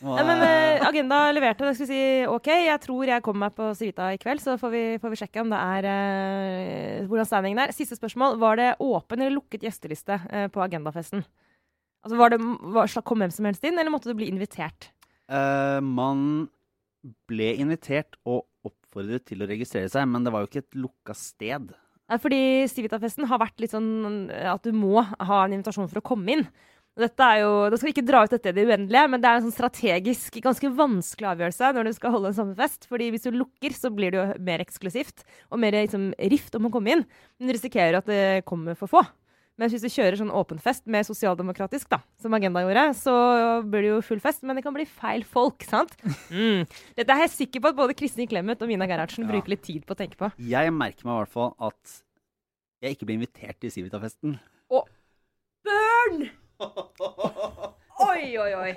Og, ja, men uh, Agenda leverte. Det skal vi si OK, jeg tror jeg kommer meg på Civita i kveld, så får vi, får vi sjekke om det er eh, hvordan standingen er. Siste spørsmål. Var det åpen eller lukket gjesteliste eh, på Agendafesten? Altså, var det, var, Kom hvem som helst inn, eller måtte du bli invitert? Eh, man ble invitert og oppfordret til å registrere seg, men det var jo ikke et lukka sted. Fordi Civita-festen har vært litt sånn at du må ha en invitasjon for å komme inn. Dette er jo, Da skal vi ikke dra ut dette i det uendelige, men det er en sånn strategisk ganske vanskelig avgjørelse når du skal holde en sommerfest. fordi hvis du lukker, så blir det jo mer eksklusivt og mer liksom, rift om å komme inn. Men du risikerer at det kommer for få. Mens hvis du kjører sånn åpen fest med sosialdemokratisk, da, som Agenda gjorde, så blir det jo full fest, men det kan bli feil folk, sant? Mm. Dette er jeg sikker på at både Kristin Clemet og Mina Gerhardsen Ja. bruker litt tid på å tenke på. Jeg merker meg i hvert fall at jeg ikke blir invitert til Civita-festen. Å, Burn! Oi, oi, oi.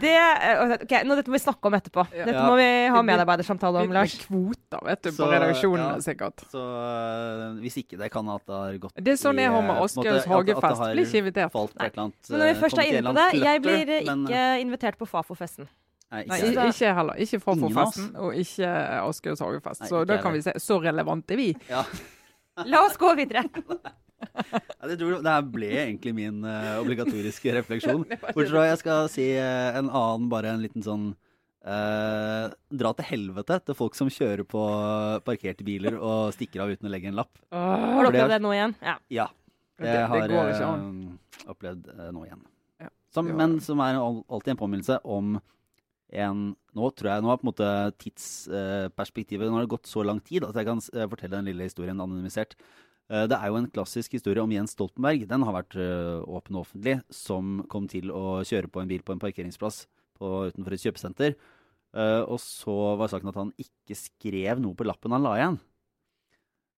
Det, eh, ok, nå Dette må vi snakke om etterpå. Dette Ja. må vi ha medarbeidersamtale om, Lars. kvoter, vet du, på redaksjonen ja. sikkert. Så øh, hvis ikke det kan at det har gått Det er sånn jeg har med det hagefest. Blir ikke invitert. Falt et eller annet, Men når vi øh, først er inne på det, jeg blir men, ikke invitert på Fafo-festen. Nei, Nei, ikke i- jeg. ikke heller. Ikke fra Ingen for av oss. festen, og ikke Aschehougs hagefest. Så da kan vi se. Så relevant er vi. Ja. La oss gå videre. Ja, det, tror, det her ble egentlig min uh, obligatoriske refleksjon. Bortsett fra jeg skal si uh, en annen, bare en liten sånn uh, Dra til helvete til folk som kjører på parkerte biler og stikker av uten å legge en lapp. Har du opplevd det nå igjen? Ja. Ja. Det, Det har jeg opplevd nå igjen. Som, men som er alltid en påminnelse om en Nå tror jeg nå er på en måte tidsperspektivet Nå har det gått så lang tid at jeg kan fortelle den lille historien anonymisert. Eh, det er jo en klassisk historie om Jens Stoltenberg. Den har vært eh, åpen og offentlig. Som kom til å kjøre på en bil på en parkeringsplass på, utenfor et kjøpesenter. Eh, og så var saken at han ikke skrev noe på lappen han la igjen.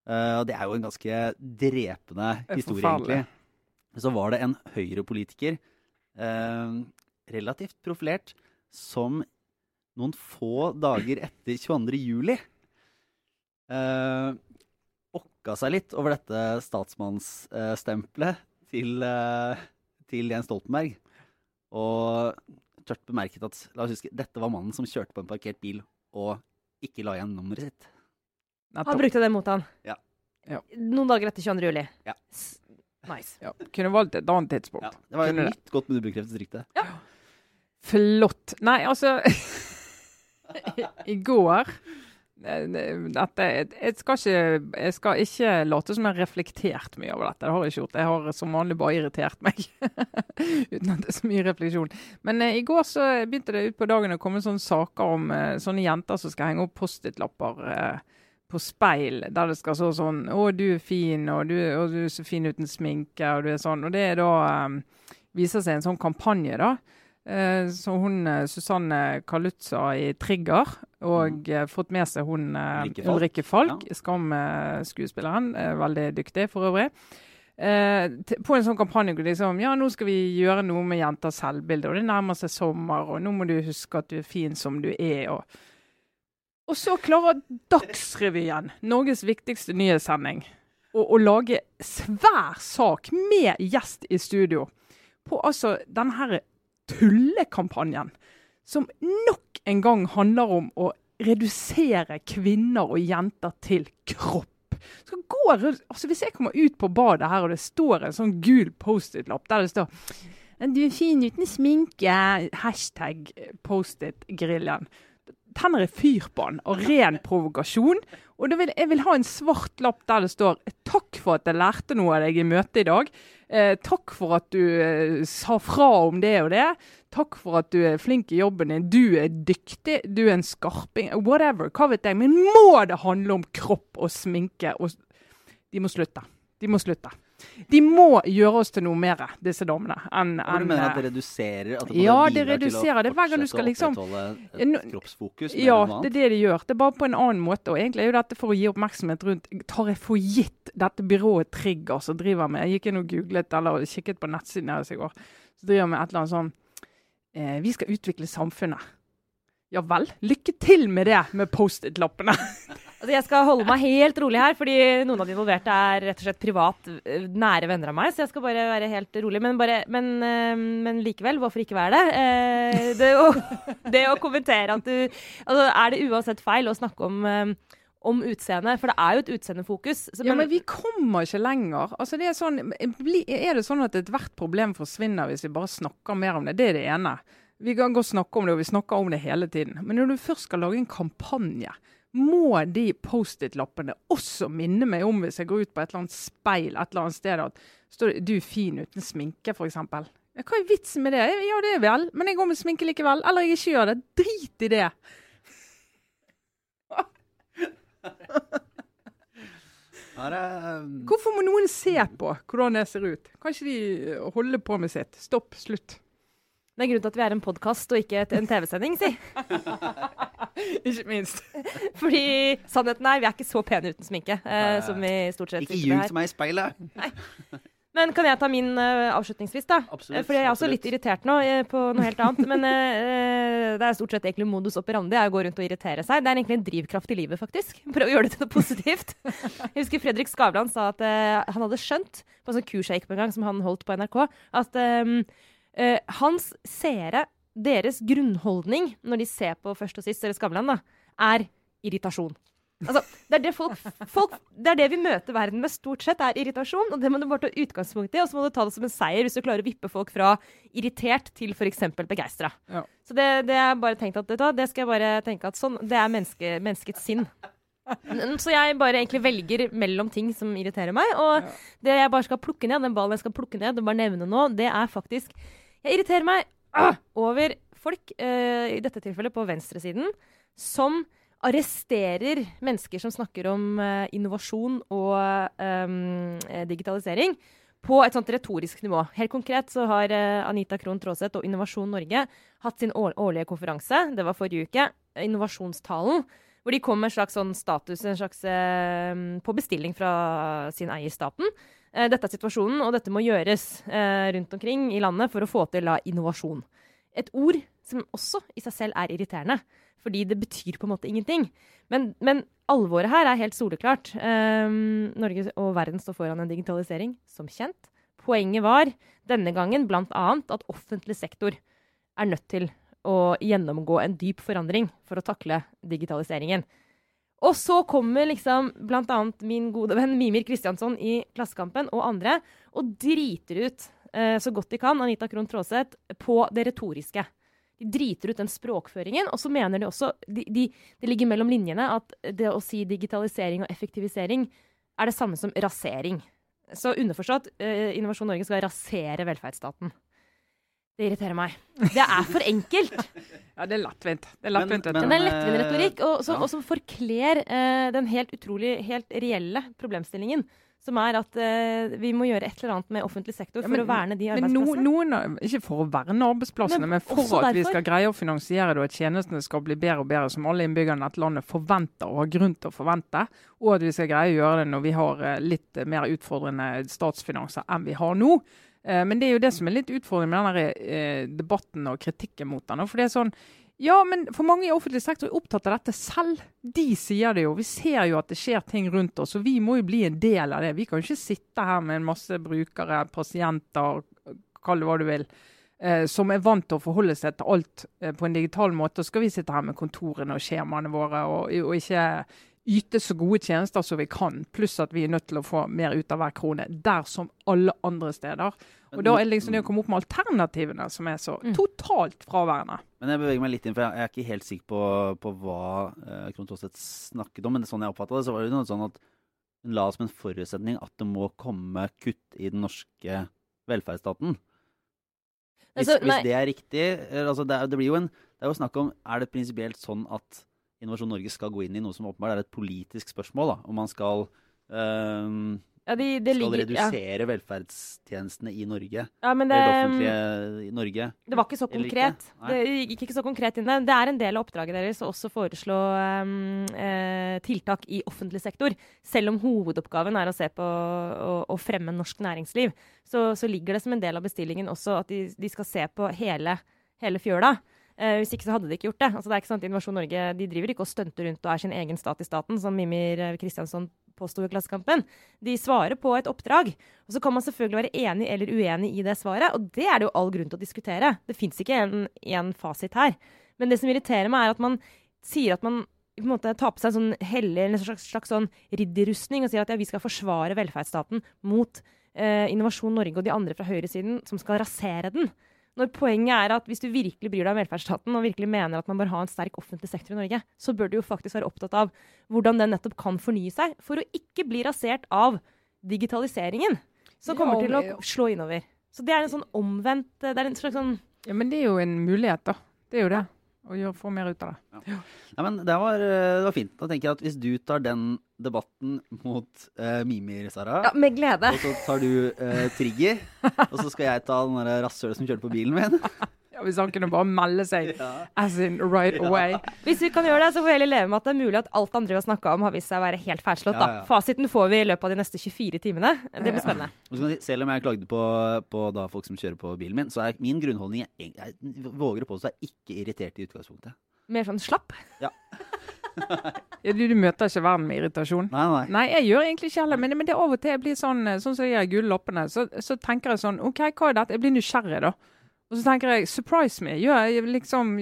Og det er jo en ganske drepende historie, egentlig. Så var det en Høyre-politiker, relativt profilert, som noen få dager etter 22. juli eh, seg litt over dette statsmannsstempelet til, eh, til Jens Stoltenberg. Og tørt bemerket at la oss huske, dette var mannen som kjørte på en parkert bil og ikke la igjen nummeret sitt. Han brukte det mot han. Ja. Ja. Noen dager etter 22. juli. Ja. S- Nice. Ja. Kunne valgt et annet tidspunkt. Ja, det var et Kunne det. nytt godt bekreftet rykte. Flott. Nei, altså I går dette, jeg, skal ikke, jeg skal ikke late som jeg har reflektert mye over dette. Det har jeg ikke gjort. Jeg har som vanlig bare irritert meg. Uten at det er så mye refleksjon. Men eh, i går så begynte det ut på dagen å komme sånne saker om eh, sånne jenter som skal henge opp Post-It-lapper eh, på speil, der det skal stå sånn 'Å, du er fin, og du, og du er så fin uten sminke', og du er sånn. Og det er da eh, viser seg en sånn kampanje, da. Eh, så hun eh, Susanne Kalutza i Trigger, og mm. fått med seg hun eh, Ulrikke Falk. Ulrike Falk, Skam-skuespilleren. Eh, veldig dyktig for øvrig. Eh, på en sånn kampanje hvor liksom Ja, nå skal vi gjøre noe med jenters selvbilde, og det nærmer seg sommer, og nå må du huske at du er fin som du er, og Og så klarer Dagsrevyen, Norges viktigste nyhetssending, å, å lage svær sak med gjest i studio på altså denne her tullekampanjen, som nok en gang handler om å redusere kvinner og jenter til kropp. Altså Hvis jeg kommer ut på badet her, og det står en sånn gul Post-It-lapp der det står 'Du er fin uten sminke', hashtag Post-It-grillen. Tenner jeg fyr på den, og ren provokasjon. Og vil, jeg vil ha en svart lapp der det står 'Takk for at jeg lærte noe av deg i møtet i dag'. Eh, takk for at du eh, sa fra om det og det. Takk for at du er flink i jobben din. Du er dyktig. Du er en skarping. Whatever. Hva vet jeg. Men må det handle om kropp og sminke? Og... De må slutte. De må slutte. De må gjøre oss til noe mer, disse dommene. enn Hvor du mener at det reduserer? At det Ja, det reduserer det. Hver gang du skal liksom- kroppsfokus Ja, det er det de gjør. Det er bare på en annen måte. Og egentlig er jo dette for å gi oppmerksomhet rundt Tar jeg for gitt dette byrået Trigger som driver med Jeg gikk inn og googlet eller kikket på nettsiden deres i går. Så driver med et eller annet sånn eh, Vi skal utvikle samfunnet. Ja vel. Lykke til med det med Post-It-lappene. Altså, jeg skal holde meg helt rolig her, fordi noen av de involverte er rett og slett privat eh, nære venner av meg. Så jeg skal bare være helt rolig. Men, bare, men, eh, men likevel, hvorfor ikke være det? Eh, det, å, det å kommentere at du altså, Er det uansett feil å snakke om om utseende, for det er jo et utseendefokus. Så- Ja, men vi kommer ikke lenger. Altså, det er, sånn, er det sånn at ethvert problem forsvinner hvis vi bare snakker mer om det? Det er det ene. Vi kan godt snakke om det, og vi snakker om det hele tiden. Men når du først skal lage en kampanje, må de Post-It-lappene også minne meg om hvis jeg går ut på et eller annet speil et eller annet sted at står det 'du er fin uten sminke', f.eks. Hva er vitsen med det? Ja, det er vel, men jeg går med sminke likevel. Eller jeg ikke gjør det. Drit i det. Er, Hvorfor må noen se på hvordan jeg ser ut? Kan ikke de holde på med sitt? Stopp, slutt. Det er grunnen til at vi er en podkast og ikke en TV-sending, si. Ikke minst. Fordi sannheten er, vi er ikke så pene uten sminke eh, som vi stort sett ikke sitter ljug til meg i speilet! Men kan jeg ta min uh, avslutningsvis, da? Absolutt, For jeg er også absolutt. litt irritert nå uh, på noe helt annet. Men uh, det er stort sett egentlig modus operandi er å gå rundt og irritere seg. Det er egentlig en drivkraft i livet, faktisk. Prøve å gjøre det til noe positivt. jeg husker Fredrik Skavlan sa at han hadde skjønt, på en sånn kurs jeg gikk på en gang, som han holdt på NRK, at um, hans seere, deres grunnholdning når de ser på Først og sist, eller Skavlan, da, er irritasjon. Altså, det, er det, folk, folk, det er det vi møter verden med stort sett, er irritasjon. Og det må du bare ta utgangspunkt i, og så må du ta det som en seier hvis du klarer å vippe folk fra irritert til f.eks. begeistra. Ja. Så det, det er bare tenkt at, det skal jeg bare tenke at sånn, det er menneske, menneskets sinn. Så jeg bare egentlig velger mellom ting som irriterer meg. Og det jeg bare skal plukke ned, den ballen jeg skal plukke ned og bare nevne nå, det er faktisk Jeg irriterer meg øh, over folk, uh, i dette tilfellet på venstresiden, som arresterer mennesker som snakker om uh, innovasjon og um, digitalisering, på et sånt retorisk nivå. Helt konkret så har uh, Anita Krohn Traaseth og Innovasjon Norge hatt sin årlige konferanse. Det var forrige uke. Innovasjonstalen. Hvor de kom med en slags sånn status en slags, uh, på bestilling fra sin eier staten. Dette er situasjonen, og dette må gjøres rundt omkring i landet for å få til da, innovasjon. Et ord som også i seg selv er irriterende. Fordi det betyr på en måte ingenting. Men, men alvoret her er helt soleklart. Um, Norge og verden står foran en digitalisering, som kjent. Poenget var denne gangen bl.a. at offentlig sektor er nødt til å gjennomgå en dyp forandring for å takle digitaliseringen. Og så kommer liksom bl.a. min gode venn Mimir Kristiansson i Klassekampen og andre og driter ut eh, så godt de kan Anita Krohn Traaseth på det retoriske. De driter ut den språkføringen, og så mener de også de, de, Det ligger mellom linjene at det å si digitalisering og effektivisering er det samme som rasering. Så underforstått, eh, Innovasjon Norge skal rasere velferdsstaten. Det irriterer meg. Det er for enkelt. ja, det er lettvint. Det er lettvint. Men- Den er lettvint retorikk, og, så, ja. og som forkler eh, den helt utrolig, helt reelle problemstillingen. Som er at eh, vi må gjøre et eller annet med offentlig sektor Ja, for å verne de arbeidsplassene. no, noen, ikke for å verne arbeidsplassene, Men men, for at at vi skal greie å finansiere det, og at tjenestene skal bli bedre og bedre, som alle innbyggerne i dette landet forventer og har grunn til å forvente. Og at vi skal greie å gjøre det når vi har eh, litt eh, mer utfordrende statsfinanser enn vi har nå. Eh, Men det er jo det som er litt utfordrende med denne eh, debatten og kritikken mot den. For det er sånn, ja, men for mange i offentlig sektor er opptatt av dette selv. De sier det jo. Vi ser jo at det skjer ting rundt oss, og vi må jo bli en del av det. Vi kan jo ikke sitte her med en masse brukere, pasienter, kall det hva du vil, eh, som er vant til å forholde seg til alt på en digital måte. Og skal vi sitte her med kontorene og skjemaene våre og, og ikke yte så gode tjenester som vi kan, pluss at vi er nødt til å få mer ut av hver krone, der som alle andre steder. Og da er det liksom det å komme opp med alternativene som er så Mm. totalt fraværende. Men jeg beveger meg litt inn, for jeg er ikke helt sikker på, på hva uh, Krohn Traaseth snakket om. Men sånn jeg oppfatta det, så var det noe sånn at hun la som en forutsetning at det må komme kutt i den norske velferdsstaten. Hvis, Altså, hvis det er riktig eh, altså det, er, det blir jo en Det er jo snakk om Er det prinsipielt sånn at Innovasjon Norge skal gå inn i noe som åpenbart er et politisk spørsmål? da, Om man skal øh, Ja, de, de skal ligger, ja. redusere velferdstjenestene i Norge? ja, men det, Eller det offentlige i Norge? det var ikke så konkret. ikke? Det gikk ikke så konkret inn det. Det er en del av oppdraget deres å også foreslå eh, tiltak i offentlig sektor. Selv om hovedoppgaven er å se på å fremme norsk næringsliv, så, så ligger det som en del av bestillingen også at de, de skal se på hele, hele fjøla. Eh, hvis ikke så hadde de ikke gjort det. Altså, det er ikke sant, Innovasjon Norge de driver ikke og stunter rundt og er sin egen stat i staten, som Mimir eh, Kristiansson påsto i Klassekampen. De svarer på et oppdrag. Og så kan man selvfølgelig være enig eller uenig i det svaret, og det er det jo all grunn til å diskutere. Det fins ikke en fasit her. Men det som irriterer meg, er at man sier at man på en måte tar på seg en sånn hellig, en slags, slags sånn ridderrustning og sier at ja, vi skal forsvare velferdsstaten mot eh, Innovasjon Norge og de andre fra høyresiden som skal rasere den. Når poenget er at hvis du virkelig bryr deg om velferdsstaten og virkelig mener at man bør ha en sterk offentlig sektor i Norge, så bør du jo faktisk være opptatt av hvordan den nettopp kan fornye seg for å ikke bli rasert av digitaliseringen, som kommer til å slå innover. Så det er en sånn omvendt Det er en slags sånn Ja, Men det er jo en mulighet, da. Det er jo det. Å gjør, få mer ut av det. Nei, men det var, eh, det var fint. Da tenker jeg at hvis du tar den debatten mot uh, Mimir, Sara, Ja, med glede. og så tar du uh, Trigger, og så skal jeg ta den rasshølet som kjørte på bilen min, Hvis han kunne bare melde seg as in right away. Hvis vi kan gjøre det, så får vi heller leve med at det er mulig at alt andre vi har snakka om, har vist seg å være helt feilslått. Ja, da. ja. Fasiten får vi i løpet av de neste 24 timene. Det blir spennende. Selv om jeg klagde på, på da folk som kjører på bilen min, så er min grunnholdning Jeg, jeg våger å påstå jeg er ikke irritert i utgangspunktet. Mer sånn slapp. Ja, du, du møter ikke verden med irritasjon. Nei, nei. Nei, jeg gjør egentlig ikke heller, men, men det er av og til jeg blir sånn eh, Sånn som de her gull-loppene. Så, så tenker jeg sånn OK, hva er dette? Jeg blir nysgjerrig, da. Og så tenker jeg surprise me. Jeg liksom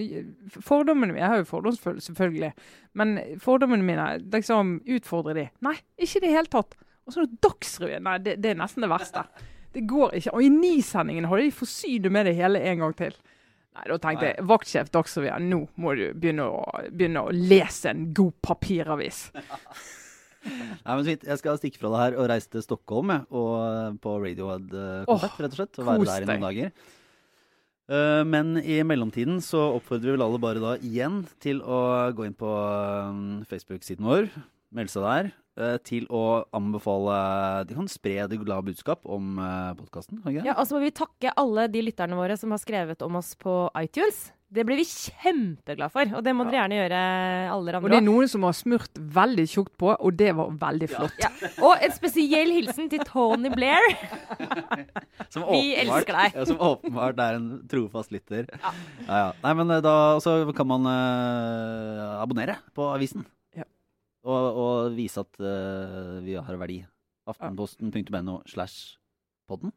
Fordommene mine Jeg har jo fordomsfull, selvfølgelig. Men fordommene mine liksom utfordrer de. Nei, ikke i det hele tatt. Og så Dagsrevyen. Nei, det, det er nesten det verste. Det går ikke. Og i Ni-sendingen holder de forsyne med det hele en gang til. Nei, da tenkte jeg vaktsjef Dagsrevyen, nå må du begynne å, begynne å lese en god papiravis. Nei, men fint. Jeg skal stikke fra deg her og reise til Stockholm og på Radiohead-konsert, Åh, rett og slett. Og være der i noen dager. Eh, men i mellomtiden så oppfordrer vi vel alle bare da igjen til å gå inn på um, Facebook-siden vår, melde seg der, eh, til å anbefale De kan spre det glade budskap om podkasten? Ja, og så må vi takke alle de lytterne våre som har skrevet om oss på iTunes. Det blir vi kjempeglad for, og det må dere gjerne gjøre, alle dere Og det er noen som har smurt veldig tjukt på, og det var veldig flott. Ja. Og en spesiell hilsen til Tony Blair. Som Vi åpenbart- elsker deg. Ja, som åpenbart er en trofast lytter. Ja. Ja, Nei, men eh, da så kan man uh, abonnere på avisen. Ja. Og, og vise at uh, vi har verdi. Aftenposten.no slash podden.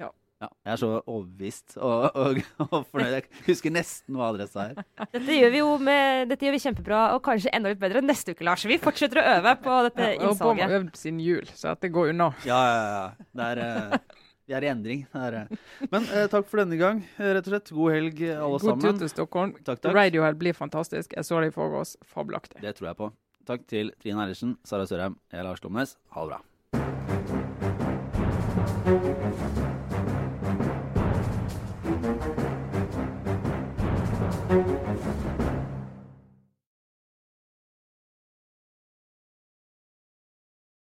Ja. Ja, jeg er så overbevist og, og, og fornøyd. Jeg husker nesten hva adressa er. Dette gjør vi jo med, dette gjør vi kjempebra, og kanskje enda litt bedre neste uke, Lars. Vi fortsetter å øve på dette ja, innsalget. Og på med øvd siden jul, så at det går unna. Ja, ja, ja. Det er, eh, vi er i endring. Det er, eh. Men eh, takk for denne gang, rett og slett. God helg, eh, alle God tur til Stockholm. Takk, takk. Radiohead blir fantastisk. Jeg så det i forgårs. Fabelaktig. Det tror jeg på. Takk til Trine Eilertsen, Sara Sørheim, jeg er Lars Lomnes. Ha det bra.